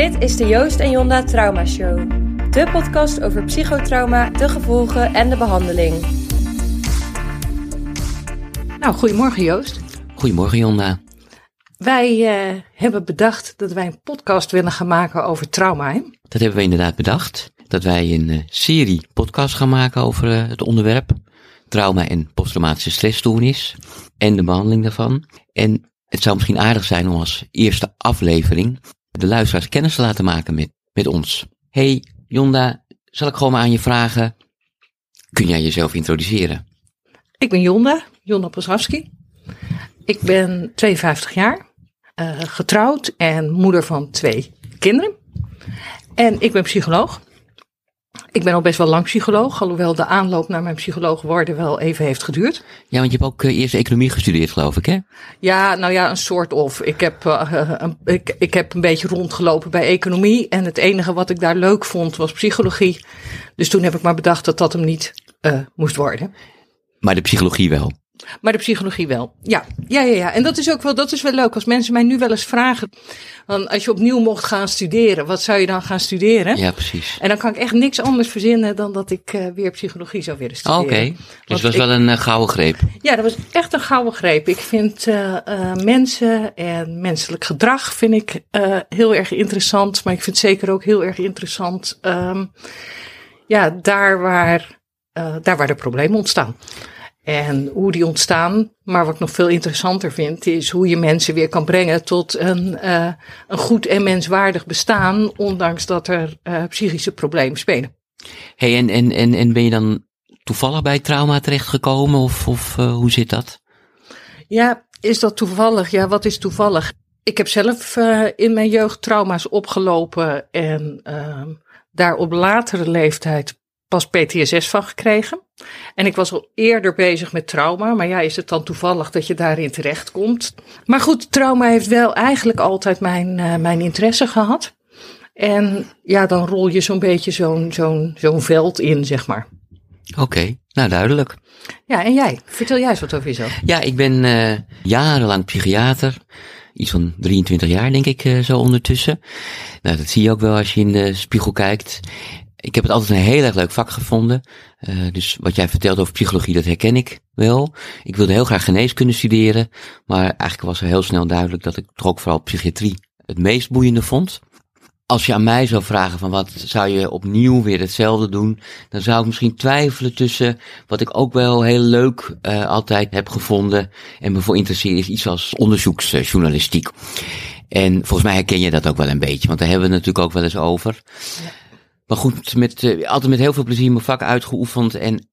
Dit is de Joost en Jonda Trauma Show. De podcast over psychotrauma, de gevolgen en de behandeling. Nou, goedemorgen Joost. Goedemorgen Jonda. Wij uh, hebben bedacht dat wij een podcast willen gaan maken over trauma. Hè? Dat hebben we inderdaad bedacht. Dat wij een uh, serie podcast gaan maken over uh, het onderwerp trauma en posttraumatische stressstoornis en de behandeling daarvan. En het zou misschien aardig zijn om als eerste aflevering de luisteraars kennis te laten maken met, met ons. Hey Jonda, zal ik gewoon maar aan je vragen, kun jij jezelf introduceren? Ik ben Jonda, Jonda Posawski. Ik ben 52 jaar, uh, getrouwd en moeder van twee kinderen. En ik ben psycholoog. Ik ben al best wel lang psycholoog, alhoewel de aanloop naar mijn psycholoog worden wel even heeft geduurd. Ja, want je hebt ook uh, eerst economie gestudeerd, geloof ik, hè? Ja, nou ja, een soort of. Ik heb, uh, een, ik, ik heb een beetje rondgelopen bij economie en het enige wat ik daar leuk vond was psychologie. Dus toen heb ik maar bedacht dat dat hem niet uh, moest worden. Maar de psychologie wel? Maar de psychologie wel. Ja, ja, ja, ja. En dat is ook wel, dat is wel leuk. Als mensen mij nu wel eens vragen, van als je opnieuw mocht gaan studeren, wat zou je dan gaan studeren? Ja, precies. En dan kan ik echt niks anders verzinnen dan dat ik uh, weer psychologie zou willen studeren. Oké, okay. dus dat was ik, wel een uh, gouden greep. Ja, dat was echt een gouden greep. Ik vind uh, mensen en menselijk gedrag vind ik heel erg interessant, maar ik vind zeker ook heel erg interessant, um, ja, daar waar, daar waar de problemen ontstaan. En hoe die ontstaan. Maar wat ik nog veel interessanter vind, is hoe je mensen weer kan brengen tot een, uh, een goed en menswaardig bestaan, ondanks dat er uh, psychische problemen spelen. Hey, en, en, en, en ben je dan toevallig bij trauma terechtgekomen of, of uh, hoe zit dat? Ja, is dat toevallig? Ja, wat is toevallig? Ik heb zelf in mijn jeugd trauma's opgelopen en daar op latere leeftijd pas PTSS van gekregen. En ik was al eerder bezig met trauma, maar ja, is het dan toevallig dat je daarin terechtkomt? Maar goed, trauma heeft wel eigenlijk altijd mijn, uh, mijn interesse gehad. En ja, dan rol je zo'n beetje zo'n zo'n zo'n veld in, zeg maar. Oké, okay, nou duidelijk. Ja, en jij? Vertel jij eens wat over jezelf. Ja, ik ben uh, jarenlang psychiater. Iets van 23 jaar, denk ik, uh, zo ondertussen. Nou, dat zie je ook wel als je in de spiegel kijkt ik heb het altijd een heel erg leuk vak gevonden. Uh, dus wat jij vertelt over psychologie, dat herken ik wel. Ik wilde heel graag geneeskunde studeren, maar eigenlijk was er heel snel duidelijk dat ik toch vooral psychiatrie het meest boeiende vond. Als je aan mij zou vragen van wat zou je opnieuw weer hetzelfde doen, dan zou ik misschien twijfelen tussen wat ik ook wel heel leuk uh, altijd heb gevonden en me voor interesseer is iets als onderzoeksjournalistiek. En volgens mij herken je dat ook wel een beetje, want daar hebben we het natuurlijk ook wel eens over. Ja. Maar goed, met, uh, altijd met heel veel plezier mijn vak uitgeoefend. En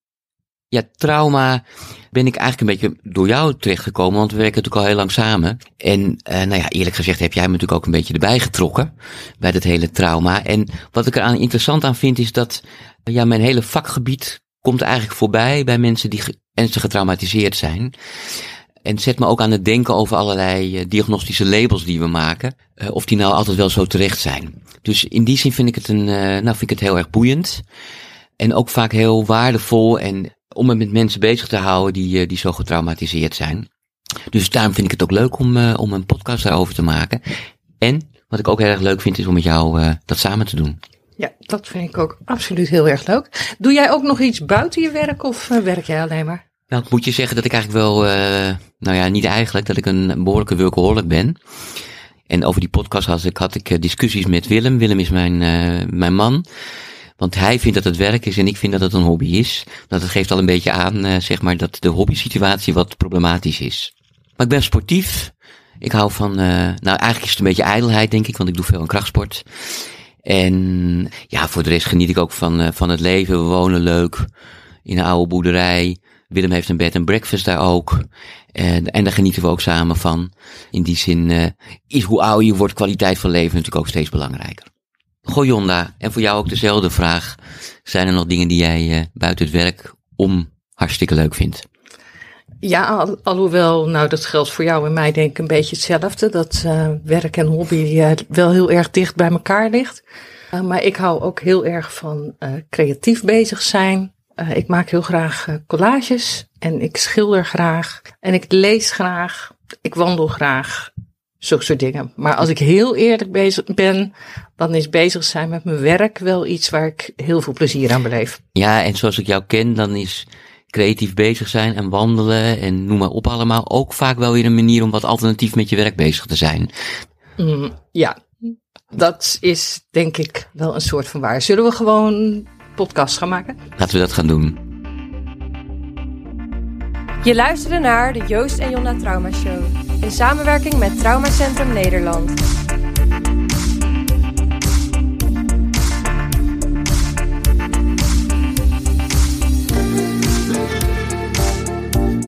ja, trauma ben ik eigenlijk een beetje door jou terechtgekomen, want we werken natuurlijk al heel lang samen. En uh, nou ja, eerlijk gezegd heb jij me natuurlijk ook een beetje erbij getrokken bij dat hele trauma. En wat ik er aan interessant aan vind is dat ja, mijn hele vakgebied komt eigenlijk voorbij bij mensen die ernstig getraumatiseerd zijn. En zet me ook aan het denken over allerlei uh, diagnostische labels die we maken. Uh, of die nou altijd wel zo terecht zijn. Dus in die zin vind ik het, een, uh, nou vind ik het heel erg boeiend. En ook vaak heel waardevol en om me met mensen bezig te houden die, die zo getraumatiseerd zijn. Dus daarom vind ik het ook leuk om, om een podcast daarover te maken. En wat ik ook heel erg leuk vind is om met jou dat samen te doen. Ja, dat vind ik ook absoluut heel erg leuk. Doe jij ook nog iets buiten je werk of werk jij alleen maar? Nou, ik moet je zeggen dat ik eigenlijk wel, uh, nou ja, niet eigenlijk, dat ik een behoorlijke workaholic ben. En over die podcast had ik, had ik discussies met Willem. Willem is mijn, uh, mijn man. Want hij vindt dat het werk is en ik vind dat het een hobby is. Dat geeft al een beetje aan, zeg maar, dat de hobby situatie wat problematisch is. Maar ik ben sportief. Ik hou van, nou eigenlijk is het een beetje ijdelheid denk ik, want ik doe veel aan krachtsport. En ja, voor de rest geniet ik ook van, van het leven. We wonen leuk in een oude boerderij. Willem heeft een bed en breakfast daar ook. En, en daar genieten we ook samen van. In die zin uh, is hoe ouder je wordt, kwaliteit van leven natuurlijk ook steeds belangrijker. Goh en voor jou ook dezelfde vraag. Zijn er nog dingen die jij uh, buiten het werk om hartstikke leuk vindt? Ja, al, alhoewel, nou dat geldt voor jou en mij denk ik een beetje hetzelfde. Dat uh, werk en hobby wel heel erg dicht bij elkaar ligt. Maar ik hou ook heel erg van creatief bezig zijn. Uh, ik maak heel graag uh, collages en ik schilder graag en ik lees graag. Ik wandel graag. Zulke soort dingen. Maar als ik heel eerlijk bezig ben, dan is bezig zijn met mijn werk wel iets waar ik heel veel plezier aan beleef. Ja, en zoals ik jou ken, dan is creatief bezig zijn en wandelen en noem maar op allemaal ook vaak wel weer een manier om wat alternatief met je werk bezig te zijn. Mm, ja, dat is denk ik wel een soort van waar. Zullen we gewoon podcast gaan maken? Laten we dat gaan doen. Je luisterde naar de Joost en Jonna Trauma Show in samenwerking met Traumacentrum Nederland.